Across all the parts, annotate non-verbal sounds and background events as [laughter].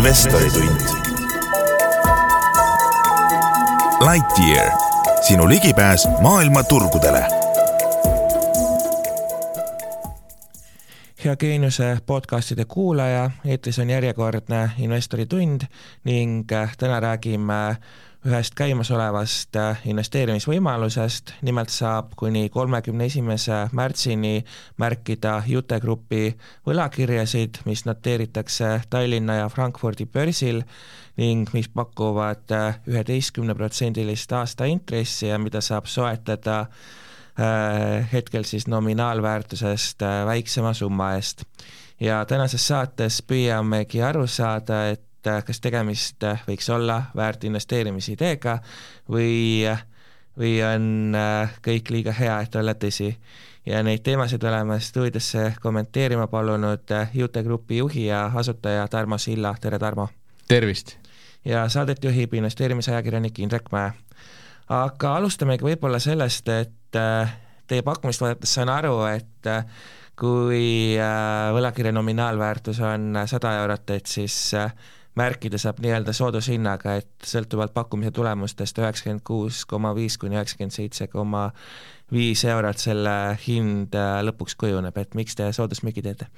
investoritund. Lightyear, sinu ligipääs maailma turgudele. hea Geeniuse podcastide kuulaja, eetris on järjekordne investoritund ning täna räägime ühest käimasolevast äh, investeerimisvõimalusest, nimelt saab kuni kolmekümne esimese märtsini märkida Jute Grupi võlakirjasid, mis noteeritakse Tallinna ja Frankfurdi börsil ning mis pakuvad äh, üheteistkümneprotsendilist aastaintressi ja mida saab soetada äh, hetkel siis nominaalväärtusest väiksema summa eest. ja tänases saates püüamegi aru saada, et et äh, kas tegemist äh, võiks olla väärt investeerimisideega või, või on äh, kõik liiga hea, et olla tõsi. ja neid teemasid oleme stuudiosse kommenteerima palunud Jute Grupi juhi ja asutaja Tarmo Silla, tere Tarmo! tervist! ja saadet juhib investeerimisajakirjanik Indrek Mäe. aga alustamegi võib-olla sellest, et teie pakkumist vaadates saan aru, et kui võlakirja nominaalväärtus on sada eurot, et siis märkida saab nii-öelda soodushinnaga, et sõltuvalt pakkumise tulemustest üheksakümmend kuus koma viis kuni üheksakümmend seitse koma viis eurot selle hind äh, lõpuks kujuneb, et miks te soodusmüügi teete?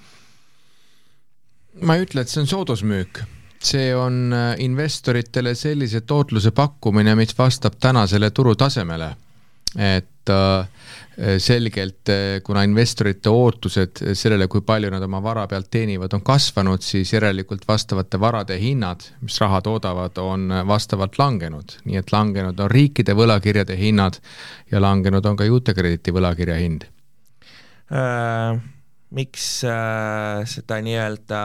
ma ei ütle, et see on soodusmüük, see on äh, investoritele sellise tootluse pakkumine, mis vastab tänasele turutasemele. et äh, selgelt, äh, kuna investorite ootused sellele, kui palju nad oma vara pealt teenivad, on kasvanud, siis järelikult vastavate varade hinnad, mis raha toodavad, on vastavalt langenud. nii et langenud on riikide võlakirjade hinnad ja langenud on ka juutekrediiti võlakirja hind äh,. Miks äh, seda nii-öelda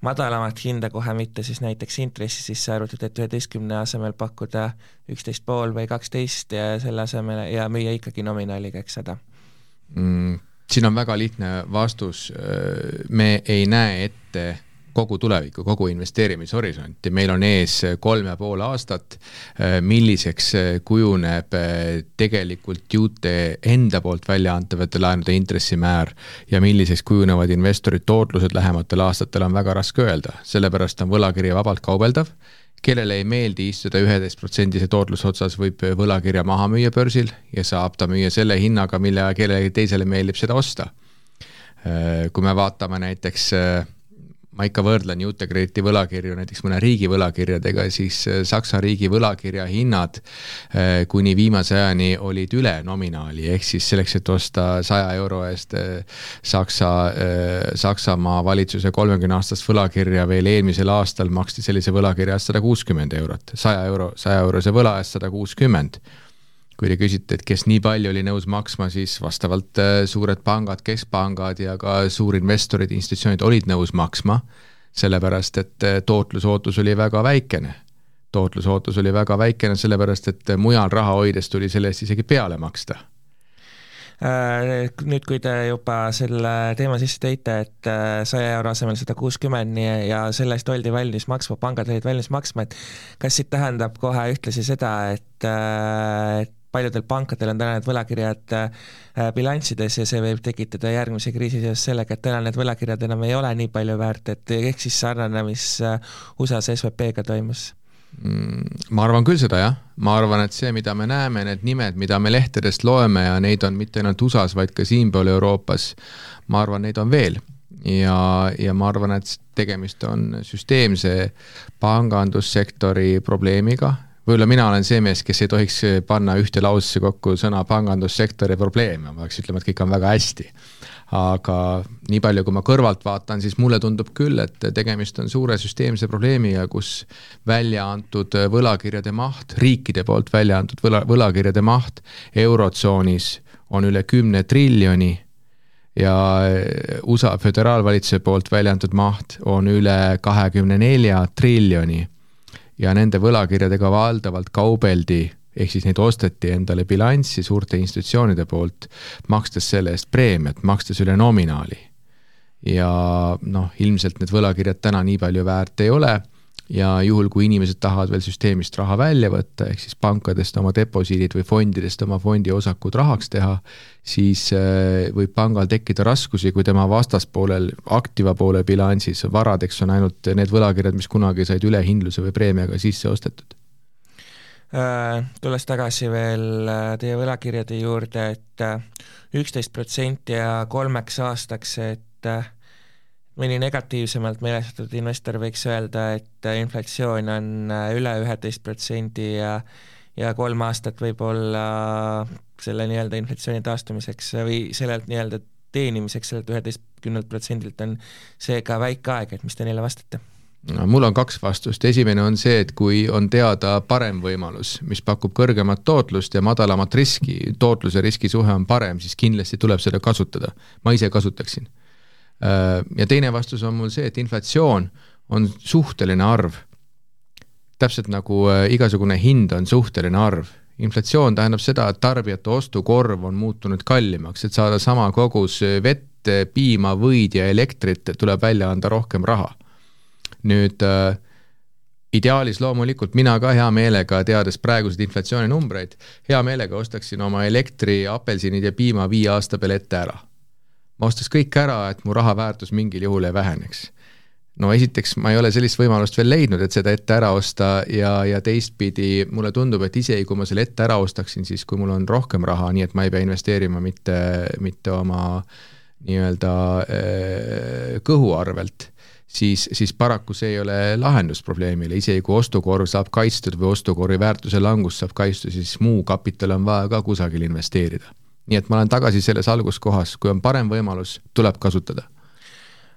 madalamat hinda kohe mitte siis näiteks intressi sisse arvutada, et üheteistkümne asemel pakkuda üksteist pool või kaksteist ja selle asemel ja müüa ikkagi nominaaliga, eks seda mm,? siin on väga lihtne vastus, me ei näe ette kogu tulevikku, kogu investeerimishorisonti, meil on ees kolm ja pool aastat, milliseks kujuneb tegelikult juute enda poolt välja antavate laenude intressimäär ja milliseks kujunevad investori tootlused lähematel aastatel, on väga raske öelda, sellepärast on võlakiri vabalt kaubeldav, kellele ei meeldi istuda üheteistprotsendise tootluse otsas, võib võlakirja maha müüa börsil ja saab ta müüa selle hinnaga, mille kellelegi teisele meeldib seda osta. kui me vaatame näiteks ma ikka võrdlen juutekrediiti võlakirju näiteks mõne riigi võlakirjadega, siis äh, Saksa riigi võlakirja hinnad äh, kuni viimase ajani olid üle nominaali, ehk siis selleks, et osta saja euro eest äh, Saksa, Saksamaa valitsuse kolmekümne aastast võlakirja veel eelmisel aastal maksti sellise võlakirja eest sada kuuskümmend eurot, saja euro, saja eurose võla eest sada kuuskümmend kui te küsite, et kes nii palju oli nõus maksma, siis vastavalt äh, suured pangad, keskpangad ja ka suurinvestorid, institutsioonid olid nõus maksma, sellepärast et äh, tootlusootus oli väga väikene. tootlusootus oli väga väikene, sellepärast et mujal raha hoides tuli selle eest isegi peale maksta äh, nüüd, kui te juba selle teema sisse tõite, et saja euro asemel sada kuuskümmend ja selle eest oldi valmis maksma, pangad olid valmis maksma, et kas siit tähendab kohe ühtlasi seda, et, et paljudel pankadel on täna need võlakirjad äh, bilanssides ja see võib tekitada järgmise kriisi seoses sellega, et täna need võlakirjad enam ei ole nii palju väärt, et ehk siis sarnane, mis äh, USA-s SVP-ga toimus mm, ma arvan küll seda jah, ma arvan, et see, mida me näeme, need nimed, mida me lehtedest loeme ja neid on mitte ainult USA-s, vaid ka siinpool Euroopas, ma arvan, neid on veel. ja, ja ma arvan, et tegemist on süsteemse pangandussektori probleemiga, võib-olla mina olen see mees, kes ei tohiks panna ühte lausesse kokku sõna pangandussektori probleem ja ma peaks ütlema, et kõik on väga hästi. aga nii palju, kui ma kõrvalt vaatan, siis mulle tundub küll, et tegemist on suure süsteemse probleemiga, kus välja antud võlakirjade maht, riikide poolt välja antud võla, võlakirjade maht Eurotsoonis on üle kümne triljoni ja USA föderaalvalitsuse poolt välja antud maht on üle kahekümne nelja triljoni ja nende võlakirjadega valdavalt kaubeldi, ehk siis neid osteti endale bilanssi suurte institutsioonide poolt, makstes selle eest preemiat, makstes üle nominaali. ja noh, ilmselt need võlakirjad täna nii palju väärt ei ole ja juhul, kui inimesed tahavad veel süsteemist raha välja võtta, ehk siis pankadest oma deposiidid või fondidest oma fondi osakud rahaks teha, siis äh, võib pangal tekkida raskusi, kui tema vastaspoolel, aktiva poole bilansis varadeks on ainult need võlakirjad, mis kunagi said ülehindluse või preemiaga sisse ostetud. Äh, tulles tagasi veel äh, teie võlakirjade juurde et, et üksteist protsenti ja kolmeks aastaks, et mõni negatiivsemalt meelestatud investor võiks öelda, et inflatsioon on äh, üle üheteist protsendi ja ja kolm aastat võib-olla selle nii-öelda inflatsiooni taastumiseks või sellelt nii-öelda teenimiseks sellelt üheteistkümnelt protsendilt on seega väike aeg, et mis te neile vastate? no mul on kaks vastust, esimene on see, et kui on teada parem võimalus, mis pakub kõrgemat tootlust ja madalamat riski, tootluse riski suhe on parem, siis kindlasti tuleb seda kasutada. ma ise kasutaksin Äh, ja teine vastus on mul see, et inflatsioon on suhteline arv. täpselt nagu äh, igasugune hind on suhteline arv. inflatsioon tähendab seda, et tarbijate ostukorv on muutunud kallimaks, et saada sama kogus vett, piima, võid ja elektrit, tuleb välja anda rohkem raha. nüüd äh, ideaalis loomulikult mina ka hea meelega, teades praeguseid inflatsiooninumbreid, hea meelega ostaksin oma elektri, apelsinid ja piima viie aasta peale ette ära ma ostaks kõik ära, et mu raha väärtus mingil juhul ei väheneks. no esiteks, ma ei ole sellist võimalust veel leidnud, et seda ette ära osta ja, ja teistpidi mulle tundub, et isegi kui ma selle ette ära ostaksin, siis kui mul on rohkem raha, nii et ma ei pea investeerima mitte, mitte oma nii-öelda äh, kõhu arvelt siis, siis paraku see ei ole lahendus probleemile, isegi kui ostukorv saab kaitstud või ostukorvi väärtuse langus saab kaitstud, siis muu kapital on vaja ka kusagil investeerida nii et ma olen tagasi selles alguskohas, kui on parem võimalus, tuleb kasutada.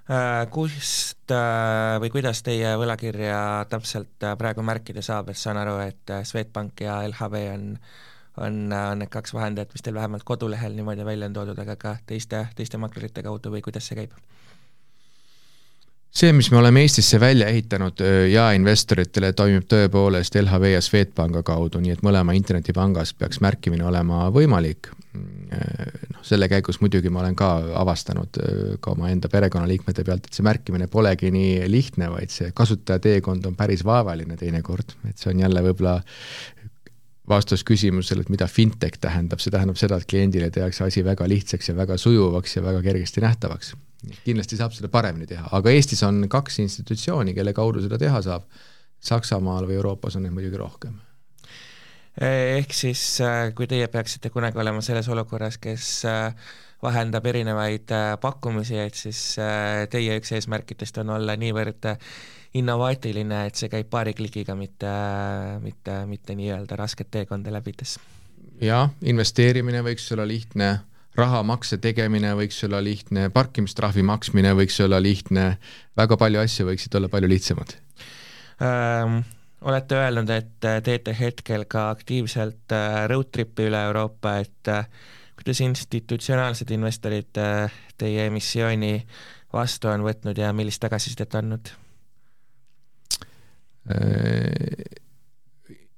Äh, kust äh, või kuidas teie võlakirja täpselt äh, praegu märkida saab, et saan aru, et Swedbank ja LHV on on, on need kaks vahendajat, mis teil vähemalt kodulehel niimoodi välja on toodud, aga ka teiste, teiste maklerite kaudu või kuidas see käib? See, mis me oleme Eestisse välja ehitanud jaeinvestoritele, toimib tõepoolest LHV ja Swedbanka kaudu, nii et mõlema internetipangas peaks märkimine olema võimalik. noh, selle käigus muidugi ma olen ka avastanud ka omaenda perekonnaliikmete pealt, et see märkimine polegi nii lihtne, vaid see kasutajateekond on päris vaevaline teinekord, et see on jälle võib-olla vastus küsimusele, et mida fintech tähendab, see tähendab seda, et kliendile tehakse asi väga lihtsaks ja väga sujuvaks ja väga kergesti nähtavaks kindlasti saab seda paremini teha, aga Eestis on kaks institutsiooni, kelle kaudu seda teha saab. Saksamaal või Euroopas on neid muidugi rohkem. ehk siis, äh, kui teie peaksite kunagi olema selles olukorras, kes äh, vahendab erinevaid äh, pakkumisi, et siis teie üks eesmärkidest on olla niivõrd innovaatiline, et see käib paari klikiga, mitte, mitte, mitte nii-öelda rasket teekonda läbides. jah, investeerimine võiks olla lihtne rahamakse tegemine võiks olla lihtne, parkimistrahvi maksmine võiks olla lihtne, väga palju asju võiksid olla palju lihtsamad ähm,. olete öelnud, et äh, teete hetkel ka aktiivselt äh, road trip'i üle Euroopa, et äh, kuidas institutsionaalsed investorid teie emissiooni vastu on võtnud ja millist tagasisidet andnud?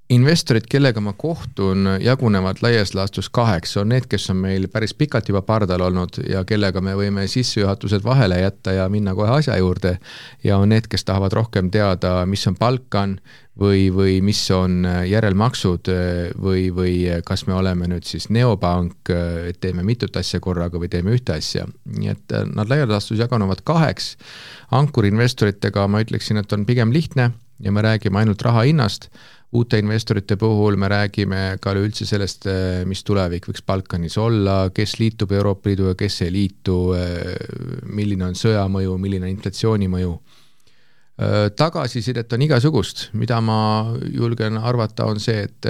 Investorid, kellega ma kohtun, jagunevad laias laastus kaheks, on need, kes on meil päris pikalt juba pardal olnud ja kellega me võime sissejuhatused vahele jätta ja minna kohe asja juurde. ja on need, kes tahavad rohkem teada, mis on Balkan või, või mis on järelmaksud või, või kas me oleme nüüd siis neopank, et teeme mitut asja korraga või teeme ühte asja. nii et nad laias laastus jagunevad kaheks. ankurinvestoritega ma ütleksin, et on pigem lihtne ja me räägime ainult raha hinnast uute investorite puhul me räägime ka üleüldse sellest, eh, mis tulevik võiks Balkanis olla, kes liitub Euroopa Liiduga, kes ei liitu, eh, milline on sõja mõju, milline on inflatsiooni mõju. Eh, tagasisidet on igasugust, mida ma julgen arvata, on see, et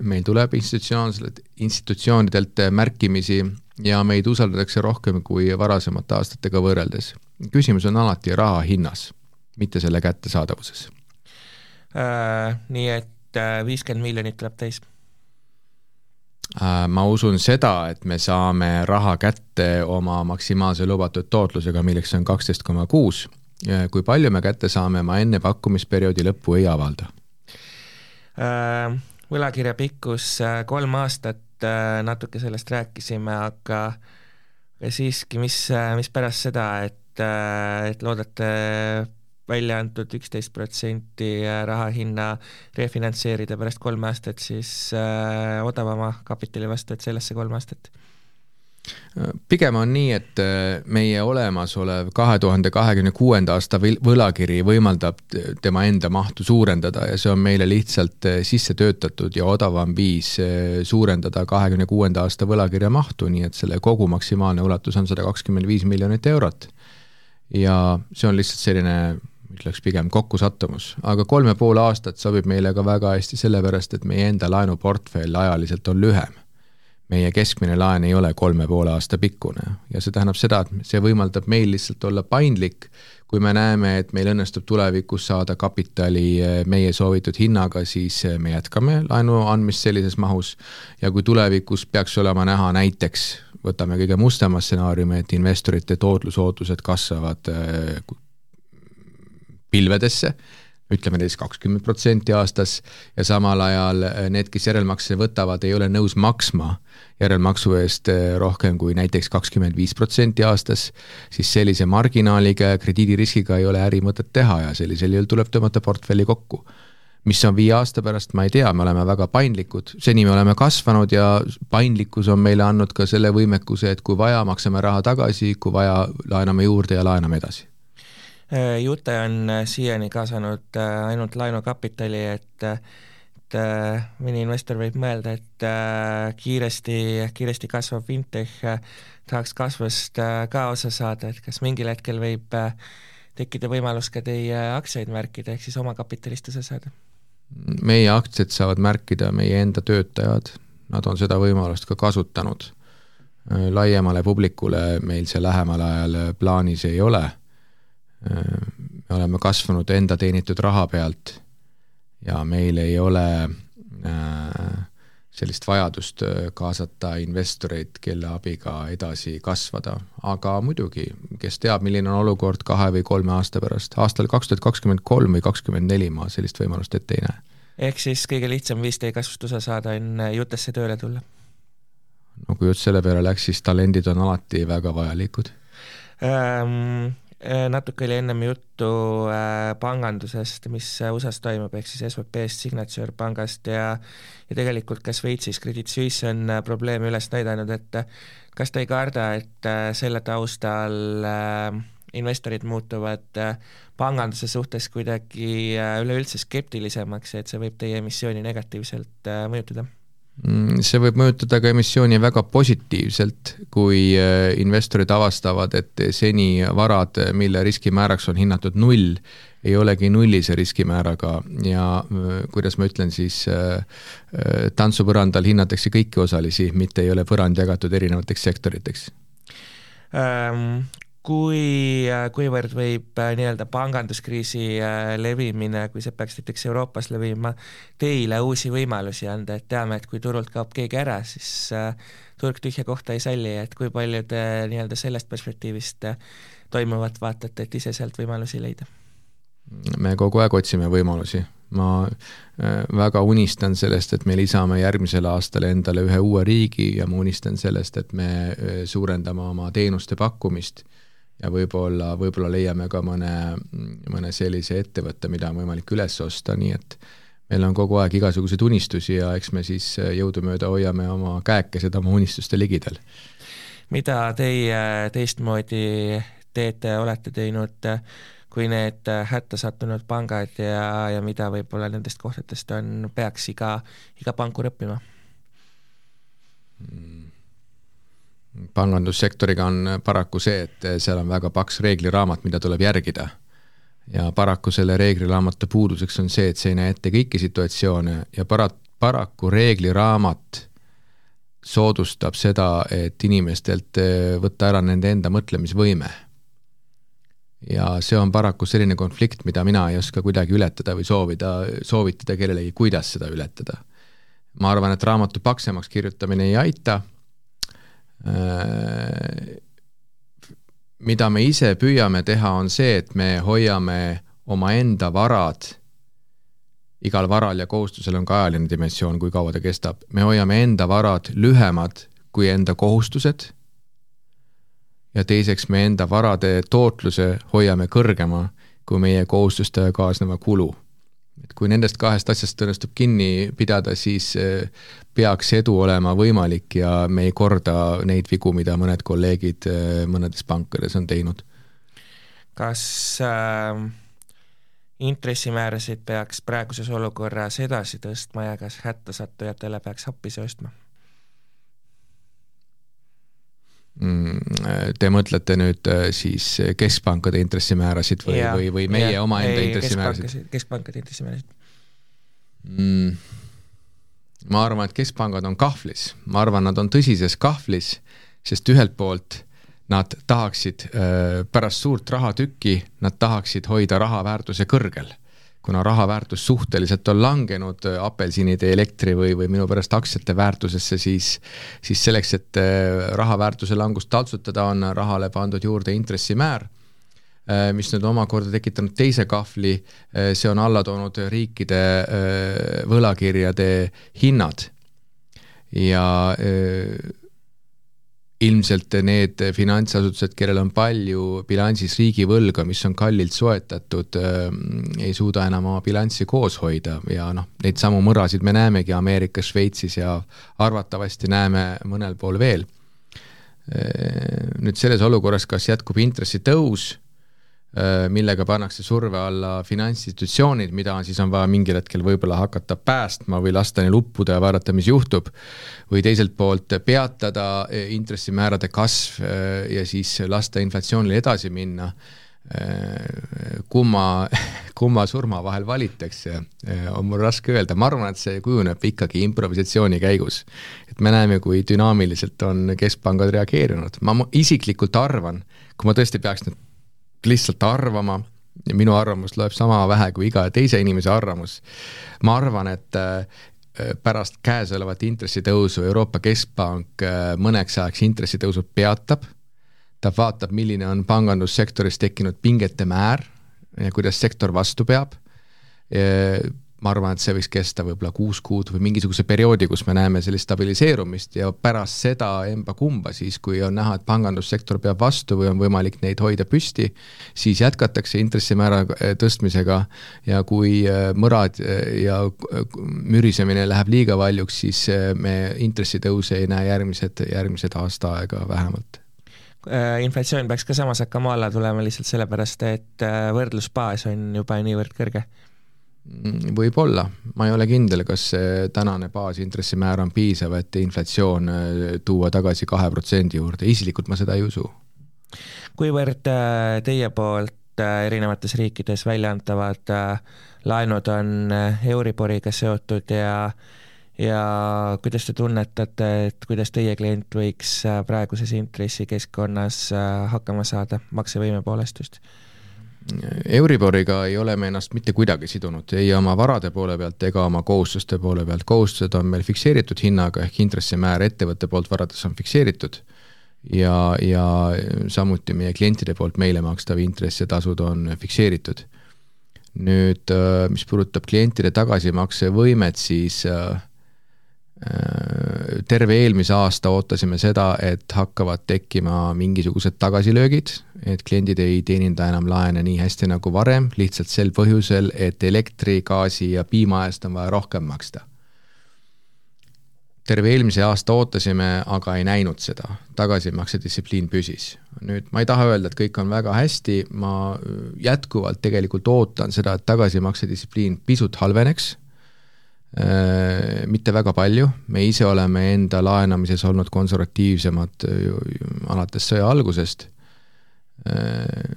meil tuleb institutsionaalselt, institutsioonidelt märkimisi ja meid usaldatakse rohkem kui varasemate aastatega võrreldes. küsimus on alati raha hinnas, mitte selle kättesaadavuses Äh, nii et äh, viiskümmend miljonit tuleb täis äh, ma usun seda, et me saame raha kätte oma maksimaalse lubatud tootlusega, milleks on kaksteist koma kuus. kui palju me kätte saame, ma enne pakkumisperioodi lõppu ei avalda. võlakirja pikkus kolm aastat, natuke sellest rääkisime, aga siiski, mis, mis pärast seda, et, et loodate välja antud üksteist protsenti raha hinna refinantseerida pärast kolme aastat siis äh, odavama kapitali vastu, et sellesse kolme aastat pigem on nii, et äh, meie olemasolev kahe tuhande kahekümne kuuenda aasta võlakiri võimaldab tema enda mahtu suurendada ja see on meile lihtsalt äh, sisse töötatud ja odavam viis äh, suurendada kahekümne kuuenda aasta võlakirja mahtu, nii et selle kogu maksimaalne ulatus on sada kakskümmend viis miljonit eurot. ja see on lihtsalt selline ütleks pigem kokkusattumus, aga kolm ja pool aastat sobib meile ka väga hästi sellepärast, et meie enda laenuportfell ajaliselt on lühem. Meie keskmine laen ei ole kolme poole aasta pikkune ja see tähendab seda, et see võimaldab meil lihtsalt olla paindlik, kui me näeme, et meil õnnestub tulevikus saada kapitali eh, meie soovitud hinnaga, siis eh, me jätkame laenu andmist sellises mahus. Ja kui tulevikus peaks olema näha näiteks, võtame kõige mustema stsenaariumi, et investorite tootlusootused kasvavad eh, pilvedesse ütleme näiteks kakskümmend protsenti aastas ja samal ajal äh, need, kes järelmakse võtavad, ei ole nõus maksma järelmaksu eest äh, rohkem kui näiteks kakskümmend viis protsenti aastas, siis sellise marginaaliga ja krediidiriskiga ei ole äri mõtet teha ja sellisel juhul tuleb tõmmata portfelli kokku. mis on viie aasta pärast, ma ei tea, me oleme väga paindlikud, seni me oleme kasvanud ja paindlikkus on meile andnud ka selle võimekuse, et kui vaja, maksame raha tagasi, kui vaja, laename juurde ja laename edasi Jute on äh, siiani kaasanud äh, ainult laenukapitali, et et mõni investor võib mõelda, et kiiresti, kiiresti kasvav fintech tahaks kasvust ka osa saada, et kas mingil hetkel võib tekkida võimalus ka teie aktsiaid märkida, ehk siis omakapitalist osa saada? meie aktsiaid saavad märkida meie enda töötajad, nad on seda võimalust ka kasutanud. laiemale publikule meil see lähemal ajal plaanis ei ole me oleme kasvanud enda teenitud raha pealt ja meil ei ole äh, sellist vajadust äh, kaasata investoreid, kelle abiga edasi kasvada, aga muidugi, kes teab, milline on olukord kahe või kolme aasta pärast, aastal kaks tuhat kakskümmend kolm või kakskümmend neli ma sellist võimalust ette ei näe. ehk siis kõige lihtsam viis teie kasvust osa saada on Jutesse tööle tulla? no kui jutt selle peale läks, siis talendid on alati väga vajalikud ähm,. Äh, natuke oli ennem juttu äh, pangandusest, mis USA-s toimub, ehk siis SVP-st, Signature pangast ja ja tegelikult ka Šveitsis Credit Suisse on äh, probleeme üles näidanud, et kas te ei karda, et selle taustal investorid muutuvad panganduse suhtes kuidagi üleüldse skeptilisemaks, et see võib teie emissiooni negatiivselt mõjutada? Mm, see võib mõjutada ka emissiooni väga positiivselt, kui äh, investorid avastavad, et seni varad, mille riskimääraks on hinnatud null, ei olegi nullise riskimääraga. Ja äh, kuidas ma ütlen siis, äh, tantsupõrandal hinnatakse kõiki osalisi, mitte ei ole põrand jagatud erinevateks sektoriteks. Ähm, kui, kuivõrd võib äh, nii-öelda panganduskriisi äh, levimine, kui see peaks näiteks Euroopas levima, teile uusi võimalusi anda, et teame, et kui turult kaob keegi ära, siis äh, turg tühja kohta ei salli, et kui palju te nii-öelda sellest perspektiivist toimuvat vaatate, et ise sealt võimalusi leida? me kogu aeg otsime võimalusi, ma väga unistan sellest, et me lisame järgmisel aastal endale ühe uue riigi ja ma unistan sellest, et me suurendame oma teenuste pakkumist ja võib-olla, võib-olla leiame ka mõne, mõne sellise ettevõtte, mida on võimalik üles osta, nii et meil on kogu aeg igasuguseid unistusi ja eks me siis jõudumööda hoiame oma käekesed oma unistuste ligidal. mida teie teistmoodi teete, olete teinud, kui need hätta sattunud pangad ja, ja mida võib-olla nendest kohtadest on, peaks iga, iga pankur õppima mm.? Pangandussektoriga on paraku see, et seal on väga paks reegliraamat, mida tuleb järgida. ja paraku selle reegliraamatu puuduseks on see, et see ei näe ette kõiki situatsioone ja para-, paraku reegliraamat soodustab seda, et inimestelt eh, võtta ära nende enda mõtlemisvõime. ja see on paraku selline konflikt, mida mina ei oska kuidagi ületada või soovida, soovitada kellelegi, kuidas seda ületada. ma arvan, et raamatu paksemaks kirjutamine ei aita mida me ise püüame teha, on see, et me hoiame omaenda varad, igal varal ja kohustusel on ka ajaline dimensioon, kui kaua ta kestab, me hoiame enda varad lühemad kui enda kohustused. Ja teiseks me enda varade tootluse hoiame kõrgema kui meie kohustustega kaasneva kulu. Et kui nendest kahest asjast õnnestub kinni pidada, siis äh, peaks edu olema võimalik ja me ei korda neid vigu, mida mõned kolleegid äh, mõnedes pankades on teinud. kas äh, intressimäärasid peaks praeguses olukorras edasi tõstma ja kas hättasattujatele peaks appi sööstma? Mm, te mõtlete nüüd äh, siis keskpankade intressimäärasid või, või, või meie ja, omaenda intressimäärasid? keskpankade intressimäärasid. Mm,. ma arvan, et keskpangad on kahvlis, ma arvan, nad on tõsises kahvlis, sest ühelt poolt nad tahaksid äh, pärast suurt rahatükki, nad tahaksid hoida raha väärtuse kõrgel kuna raha väärtus suhteliselt on langenud äh, apelsinide, elektri või, või minu pärast aktsiate väärtusesse, siis siis selleks, et äh, raha väärtuse langust taltsutada, on rahale pandud juurde intressimäär, äh, mis nüüd omakorda tekitanud teise kahvli, see on alla toonud riikide võlakirjade hinnad. Ja ilmselt need finantsasutused, kellel on palju bilansis riigivõlga, mis on kallilt soetatud, ähm, ei suuda enam oma bilanssi koos hoida ja noh, neid samu mõrasid me näemegi Ameerikas, Šveitsis ja arvatavasti näeme mõnel pool veel. Äh, nüüd selles olukorras, kas jätkub intressitõus Äh, millega pannakse surve alla finantsinstitutsioonid, mida siis on vaja mingil hetkel võib-olla hakata päästma või lasta neil uppuda ja vaadata, mis juhtub, või teiselt poolt peatada äh, intressimäärade kasv äh, ja siis lasta inflatsioonil edasi minna, kumma, [laughs] kumma surma vahel valitakse, on mul raske öelda, ma arvan, et see kujuneb ikkagi improvisatsiooni käigus. et me näeme, kui dünaamiliselt on keskpangad reageerinud, ma isiklikult arvan, kui ma tõesti peaks nüüd lihtsalt arvama ja minu arvamus loeb sama vähe kui iga teise inimese arvamus. ma arvan, et äh, pärast käesolevat intressitõusu Euroopa Keskpank äh, mõneks ajaks intressitõusud peatab, ta vaatab, milline on pangandussektoris tekkinud pingete määr ja kuidas sektor vastu peab ma arvan, et see võiks kesta võib-olla kuus kuud või mingisuguse perioodi, kus me näeme sellist stabiliseerumist ja pärast seda emba-kumba siis, kui on näha, et pangandussektor peab vastu või on võimalik neid hoida püsti, siis jätkatakse intressimäära äh, tõstmisega. Ja kui äh, mõrad äh, ja mürisemine läheb liiga valjuks, siis me intressitõuse ei näe järgmised, järgmised aasta aega vähemalt. Inflatsioon peaks ka samas hakkama alla tulema lihtsalt sellepärast, et võrdlusbaas on juba niivõrd kõrge võib-olla, ma ei ole kindel, kas see tänane baasintressimäär on piisav, et inflatsioon äh, tuua tagasi kahe protsendi juurde, isiklikult ma seda ei usu. kuivõrd äh, teie poolt äh, erinevates riikides välja antavad laenud on Euriboriga seotud ja ja kuidas te tunnetate, et kuidas teie klient võiks praeguses intressikeskkonnas hakkama saada maksevõime poolest just? Euriboriga ei ole me ennast mitte kuidagi sidunud, ei oma varade poole pealt ega oma kohustuste poole pealt, kohustused on meil fikseeritud hinnaga ehk intressimäär ettevõtte poolt varades on fikseeritud ja, ja samuti meie klientide poolt meile makstav intress ja tasud on fikseeritud. nüüd, mis puudutab klientide tagasimaksevõimet, siis äh, Äh, terve eelmise aasta ootasime seda, et hakkavad tekkima mingisugused tagasilöögid, et kliendid ei teeninda enam laene nii hästi nagu varem, lihtsalt sel põhjusel, et elektri, gaasi ja piima eest on vaja rohkem maksta. terve eelmise aasta ootasime, aga ei näinud seda, tagasimaksedistsipliin püsis. nüüd ma ei taha öelda, et kõik on väga hästi, ma jätkuvalt tegelikult ootan seda, et tagasimaksedistsipliin pisut halveneks Äh, mitte väga palju, me ise oleme enda laenamises olnud konservatiivsemad alates sõja algusest. Äh,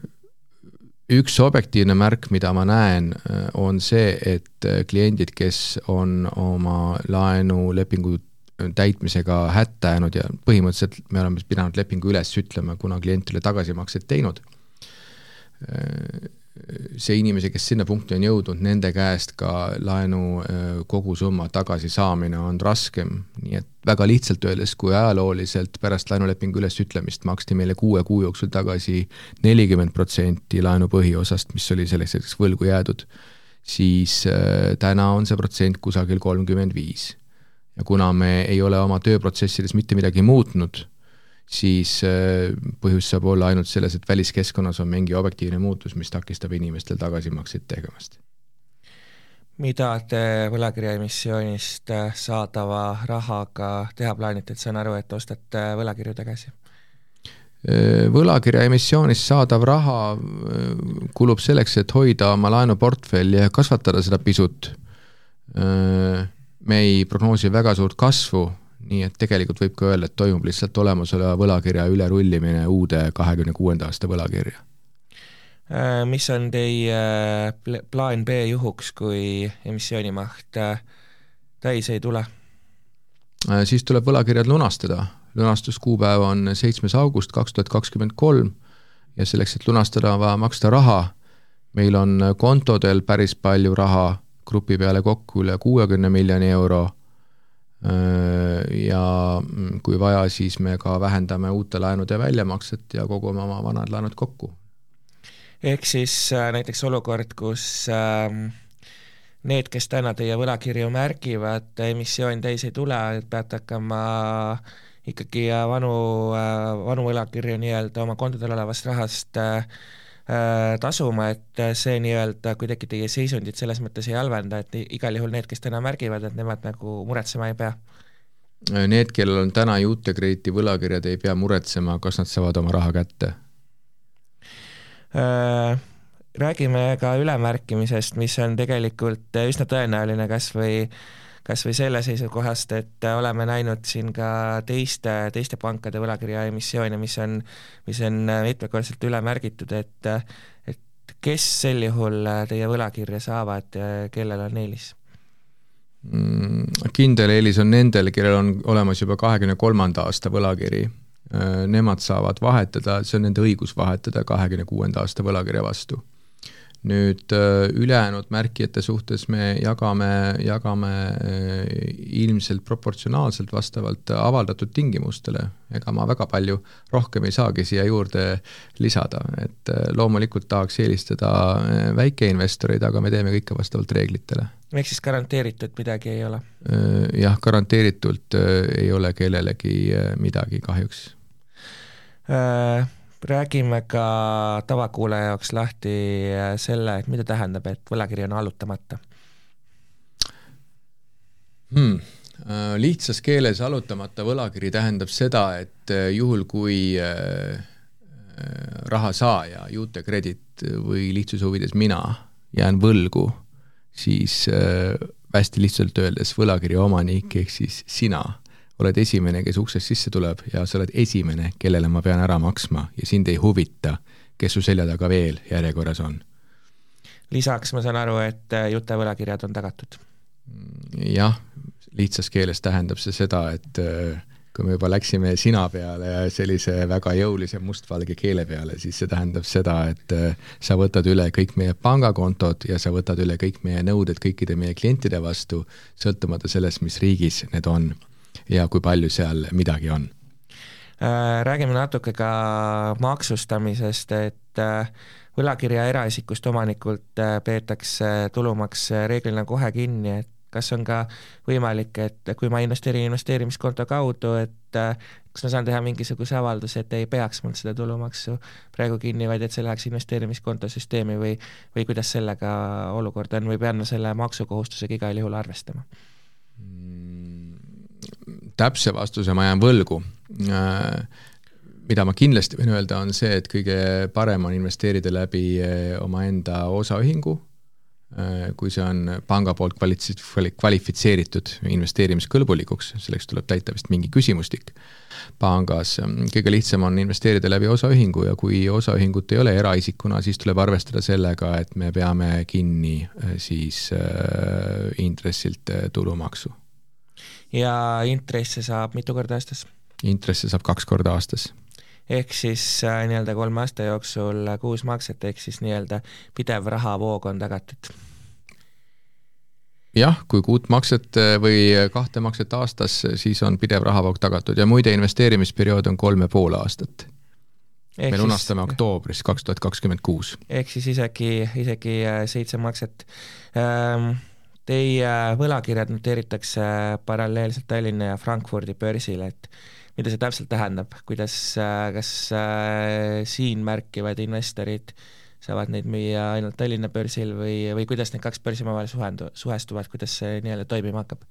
üks objektiivne märk, mida ma näen, äh, on see, et kliendid, kes on oma laenulepingu täitmisega hätta jäänud ja põhimõtteliselt me oleme pidanud lepingu üles ütlema, kuna klientile tagasimakseid teinud see inimese, kes sinna punkti on jõudnud, nende käest ka laenu äh, kogusumma tagasisaamine on raskem, nii et väga lihtsalt öeldes, kui ajalooliselt pärast laenulepingu ülesütlemist maksti meile kuue kuu jooksul tagasi nelikümmend protsenti laenu põhiosast, mis oli selleks hetkeks võlgu jäädud, siis äh, täna on see protsent kusagil kolmkümmend viis. ja kuna me ei ole oma tööprotsessides mitte midagi muutnud, siis äh, põhjus saab olla ainult selles, et väliskeskkonnas on mingi objektiivne muutus, mis takistab inimestel tagasimakseid tegemast. mida te võlakirjaemissioonist äh, saadava rahaga teha plaanite, et saan aru, et ostate võlakirju tagasi? Äh, võlakirja emissioonist saadav raha kulub selleks, et hoida oma laenuportfelli ja kasvatada seda pisut. me ei prognoosi väga suurt kasvu nii et tegelikult võib ka öelda, et toimub lihtsalt olemasoleva võlakirja ülerullimine uude kahekümne kuuenda aasta võlakirja. Äh, mis on teie äh, plaan B juhuks, kui emissioonimaht äh, täis ei tule? siis tuleb võlakirjad lunastada, lunastuskuupäev on seitsmes august kaks tuhat kakskümmend kolm ja selleks, et lunastada, on vaja maksta raha, meil on kontodel päris palju raha, grupi peale kokku üle kuuekümne miljoni euro ja kui vaja, siis me ka vähendame uute laenude väljamakset ja kogume oma vanad laenud kokku. ehk siis äh, näiteks olukord, kus ähm, need, kes täna teie võlakirju märgivad, emissioon täis ei tule, peate hakkama ikkagi äh, vanu, äh, vanu võlakirju nii-öelda oma kontodel olevast rahast Äh, tasuma, et see nii-öelda kuidagi teie seisundit selles mõttes ei halvenda, et igal juhul need, kes täna märgivad, et nemad nagu muretsema ei pea? Need, kellel on täna juutekrediiti võlakirjad, ei pea muretsema, kas nad saavad oma raha kätte? Äh, räägime ka ülemärkimisest, mis on tegelikult üsna tõenäoline kas või kas või selle seisukohast, et oleme näinud siin ka teiste, teiste pankade võlakirja emissioone, mis on, mis on mitmekordselt üle märgitud, et et kes sel juhul teie võlakirja saavad, kellel on eelis? Mm, kindel eelis on nendel, kellel on olemas juba kahekümne kolmanda aasta võlakiri. Nemad saavad vahetada, see on nende õigus vahetada kahekümne kuuenda aasta võlakirja vastu nüüd äh, ülejäänud märkijate suhtes me jagame, jagame äh, ilmselt proportsionaalselt vastavalt avaldatud tingimustele, ega ma väga palju rohkem ei saagi siia juurde lisada, et äh, loomulikult tahaks eelistada väikeinvestoreid, aga me teeme kõike vastavalt reeglitele. ehk siis garanteeritud midagi ei ole? Jah, garanteeritult ei ole kellelegi midagi kahjuks äh räägime ka tavakuulaja jaoks lahti äh, selle, et mida tähendab, et võlakiri on allutamata hmm.? Äh, lihtsas keeles allutamata võlakiri tähendab seda, et äh, juhul, kui raha saaja, juutekredit või lihtsuse huvides mina jään võlgu, siis hästi lihtsalt öeldes võlakirja omanik ehk siis sina oled esimene, kes uksest sisse tuleb ja sa oled esimene, kellele ma pean ära maksma ja sind ei huvita, kes su selja taga veel järjekorras on. lisaks ma saan aru, et äh, jutevõlakirjad on tagatud? jah, lihtsas keeles tähendab see seda, et äh, kui me juba läksime sina peale ja sellise väga jõulise mustvalge keele peale, siis see tähendab seda, et äh, sa võtad üle kõik meie pangakontod ja sa võtad üle kõik meie nõuded kõikide meie klientide vastu, sõltumata sellest, mis riigis need on ja kui palju seal midagi on? Äh, räägime natuke ka maksustamisest, et äh, võlakirja eraisikust omanikult äh, peetakse tulumaks reeglina kohe kinni, et kas on ka võimalik, et kui ma investeerin investeerimiskonto kaudu, et kas ma saan teha mingisuguse avalduse, et ei peaks mul seda tulumaksu praegu kinni, vaid et see läheks investeerimiskonto süsteemi või, või kuidas sellega olukord on või pean ma selle maksukohustusega igal juhul arvestama? Täpse vastuse ma jään võlgu. mida ma kindlasti võin öelda, on see, et kõige parem on investeerida läbi eh, omaenda osaühingu, eh, kui see on panga poolt kvalitsi-, kvalifitseeritud investeerimiskõlbulikuks, selleks tuleb täita vist mingi küsimustik pangas. kõige lihtsam on investeerida läbi osaühingu ja kui osaühingut ei ole eraisikuna, siis tuleb arvestada sellega, et me peame kinni siis äh, intressilt tulumaksu ja intresse saab mitu korda aastas? intresse saab kaks korda aastas. ehk siis äh, nii-öelda kolme aasta jooksul kuus makset, ehk siis nii-öelda pidev rahavoog on tagatud? jah, kui kuut makset äh, või kahte makset aastas, siis on pidev rahavoog tagatud ja muide, investeerimisperiood on kolm ja pool aastat. me lunastame oktoobris kaks tuhat kakskümmend kuus. ehk siis isegi, isegi äh, seitse makset ähm, Teie võlakirjad noteeritakse paralleelselt Tallinna ja Frankfurdi börsil, et mida see täpselt tähendab, kuidas, kas siin märkivad investorid saavad neid müüa ainult Tallinna börsil või, või kuidas need kaks börsi omavahel suhendu-, suhestuvad, kuidas see nii-öelda toimima hakkab?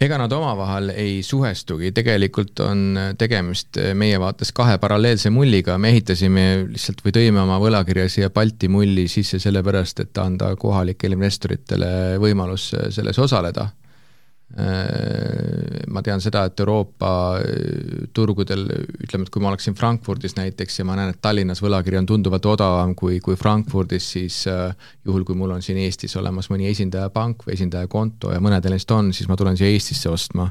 Ega nad omavahel ei suhestugi, tegelikult on tegemist meie vaates kahe paralleelse mulliga, me ehitasime lihtsalt või tõime oma võlakirja siia Balti mulli sisse sellepärast, et anda kohalikele investoritele võimalus selles osaleda ma tean seda, et Euroopa äh, turgudel, ütleme, et kui ma oleksin Frankfurdis näiteks ja ma näen, et Tallinnas võlakiri on tunduvalt odavam kui, kui Frankfurdis, siis äh, juhul, kui mul on siin Eestis olemas mõni esindajapank või esindajakonto ja mõnedel neist on, siis ma tulen siia Eestisse ostma.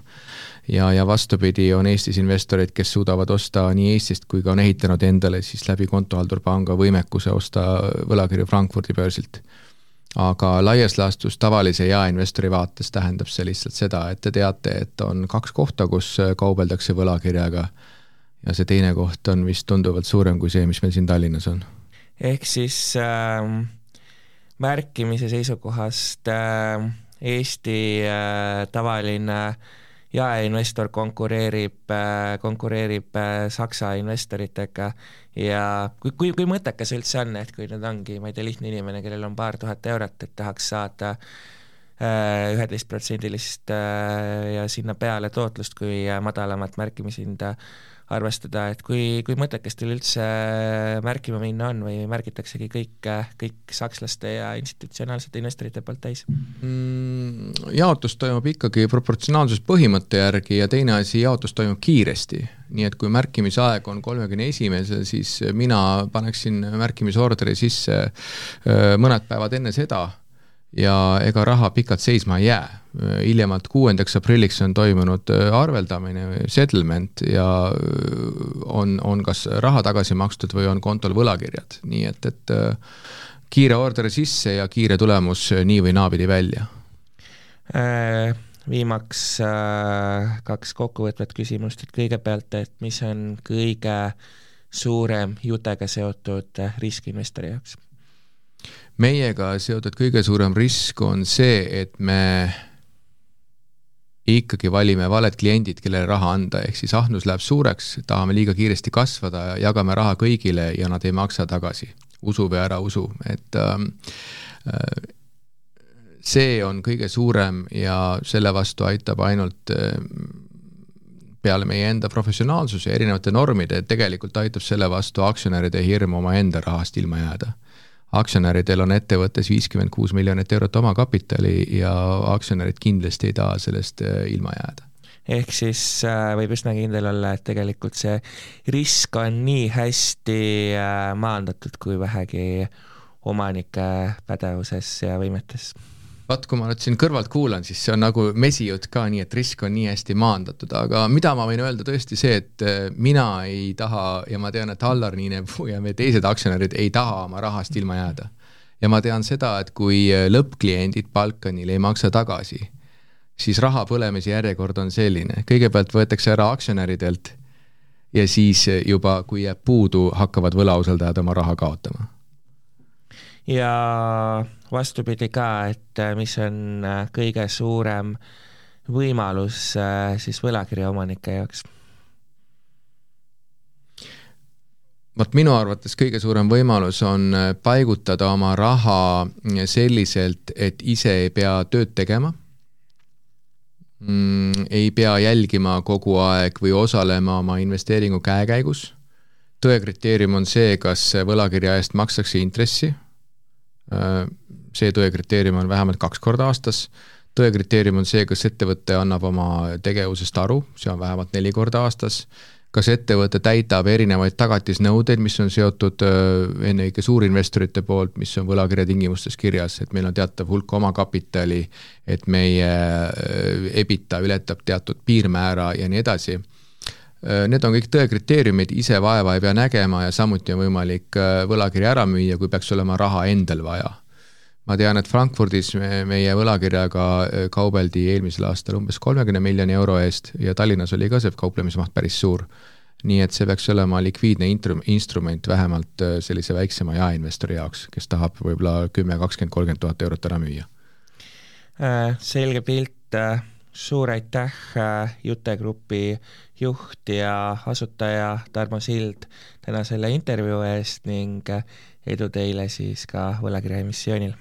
ja, ja vastupidi, on Eestis investoreid, kes suudavad osta nii Eestist kui ka on ehitanud endale siis läbi kontohaldurpanga võimekuse osta võlakirju Frankfurdi börsilt aga laias laastus tavalise jaeinvestori vaates tähendab see lihtsalt seda, et te teate, et on kaks kohta, kus kaubeldakse võlakirjaga ja see teine koht on vist tunduvalt suurem kui see, mis meil siin Tallinnas on. ehk siis äh, märkimise seisukohast äh, Eesti äh, tavaline äh, jaeinvestor konkureerib, äh, konkureerib äh, Saksa investoritega. Ja kui, kui, kui mõttekas üldse on, et kui nüüd ongi, ma ei tea, lihtne inimene, kellel on paar tuhat eurot, et tahaks saada äh, üheteistprotsendilist ja sinna peale tootlust, kui madalamat märkimishinda arvestada, et kui, kui mõttekas teil üldse märkima minna on või märgitaksegi kõik, kõik sakslaste ja institutsionaalsete investorite poolt täis mm,? jaotus toimub ikkagi proportsionaalsuspõhimõtte järgi ja teine asi, jaotus toimub kiiresti. nii et kui märkimisaeg on kolmekümne esimesel, siis mina paneksin märkimisorderi sisse äh, mõned päevad enne seda ja ega raha pikalt seisma ei jää. hiljemalt kuuendaks aprilliks on toimunud äh, arveldamine, settlement ja äh, on, on kas raha tagasi makstud või on kontol võlakirjad, nii et, et äh, kiire order sisse ja kiire tulemus nii või naapidi välja viimaks kaks kokkuvõtvat küsimust, et kõigepealt, et mis on kõige suurem jutega seotud risk investori jaoks? Meiega seotud kõige suurem risk on see, et me ikkagi valime valed kliendid, kellele raha anda, ehk siis ahnus läheb suureks, tahame liiga kiiresti kasvada, jagame raha kõigile ja nad ei maksa tagasi. usu või ära usu, et ähm, äh, see on kõige suurem ja selle vastu aitab ainult äh, peale meie enda professionaalsuse ja erinevate normide, tegelikult aitab selle vastu aktsionäride hirm omaenda rahast ilma jääda aktsionäridel on ettevõttes viiskümmend kuus miljonit eurot omakapitali ja aktsionärid kindlasti ei taha sellest äh, ilma jääda. Ehk siis äh, võib üsna kindel olla, et tegelikult see risk on nii hästi äh, maandatud kui vähegi omanike pädevuses ja võimetes vaat kui ma nüüd siin kõrvalt kuulan, siis see on nagu mesijutt ka nii, et risk on nii hästi maandatud, aga mida ma võin öelda tõesti see, et äh, mina ei taha ja ma tean, et Allar Niinepuu ja meie teised aktsionärid ei taha oma rahast ilma jääda. ja ma tean seda, et kui äh, lõppkliendid Balkanil ei maksa tagasi, siis raha põlemise järjekord on selline, kõigepealt võetakse ära aktsionäridelt ja siis äh, juba, kui jääb puudu, hakkavad võlausaldajad oma raha kaotama ja vastupidi ka, et äh, mis on äh, kõige suurem võimalus äh, siis võlakirja omanike jaoks? vot minu arvates kõige suurem võimalus on paigutada oma raha selliselt, et ise ei pea tööd tegema mm,, ei pea jälgima kogu aeg või osalema oma investeeringu käekäigus. tõe kriteerium on see, kas võlakirja eest makstakse intressi see tõe kriteerium on vähemalt kaks korda aastas, tõe kriteerium on see, kas ettevõte annab oma tegevusest aru, see on vähemalt neli korda aastas, kas ettevõte täidab erinevaid tagatisnõudeid, mis on seotud ennekõike suurinvestorite poolt, mis on võlakirja tingimustes kirjas, et meil on teatav hulk omakapitali, et meie EBITDA ületab teatud piirmäära ja nii edasi Need on kõik tõe kriteeriumid, ise vaeva ei pea nägema ja samuti on võimalik võlakirja ära müüa, kui peaks olema raha endal vaja ma tean, et Frankfurdis me, meie võlakirjaga äh, kaubeldi eelmisel aastal umbes kolmekümne miljoni euro eest ja Tallinnas oli ka see kauplemismaht päris suur. nii et see peaks olema likviidne intru-, instrument vähemalt äh, sellise väiksema jaeinvestori jaoks, kes tahab võib-olla kümme, kakskümmend, kolmkümmend tuhat eurot ära müüa. Äh, selge pilt suur aitäh, Jute Grupi juht ja asutaja Tarmo Sild täna selle intervjuu eest ning edu teile siis ka võlakirjaemissioonil!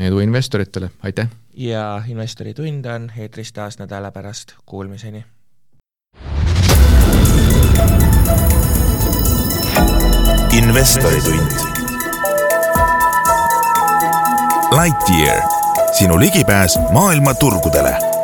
edu investoritele, aitäh! ja Investori tund on eetris taas nädala pärast, kuulmiseni! investoritund. Lightyear, sinu ligipääs maailma turgudele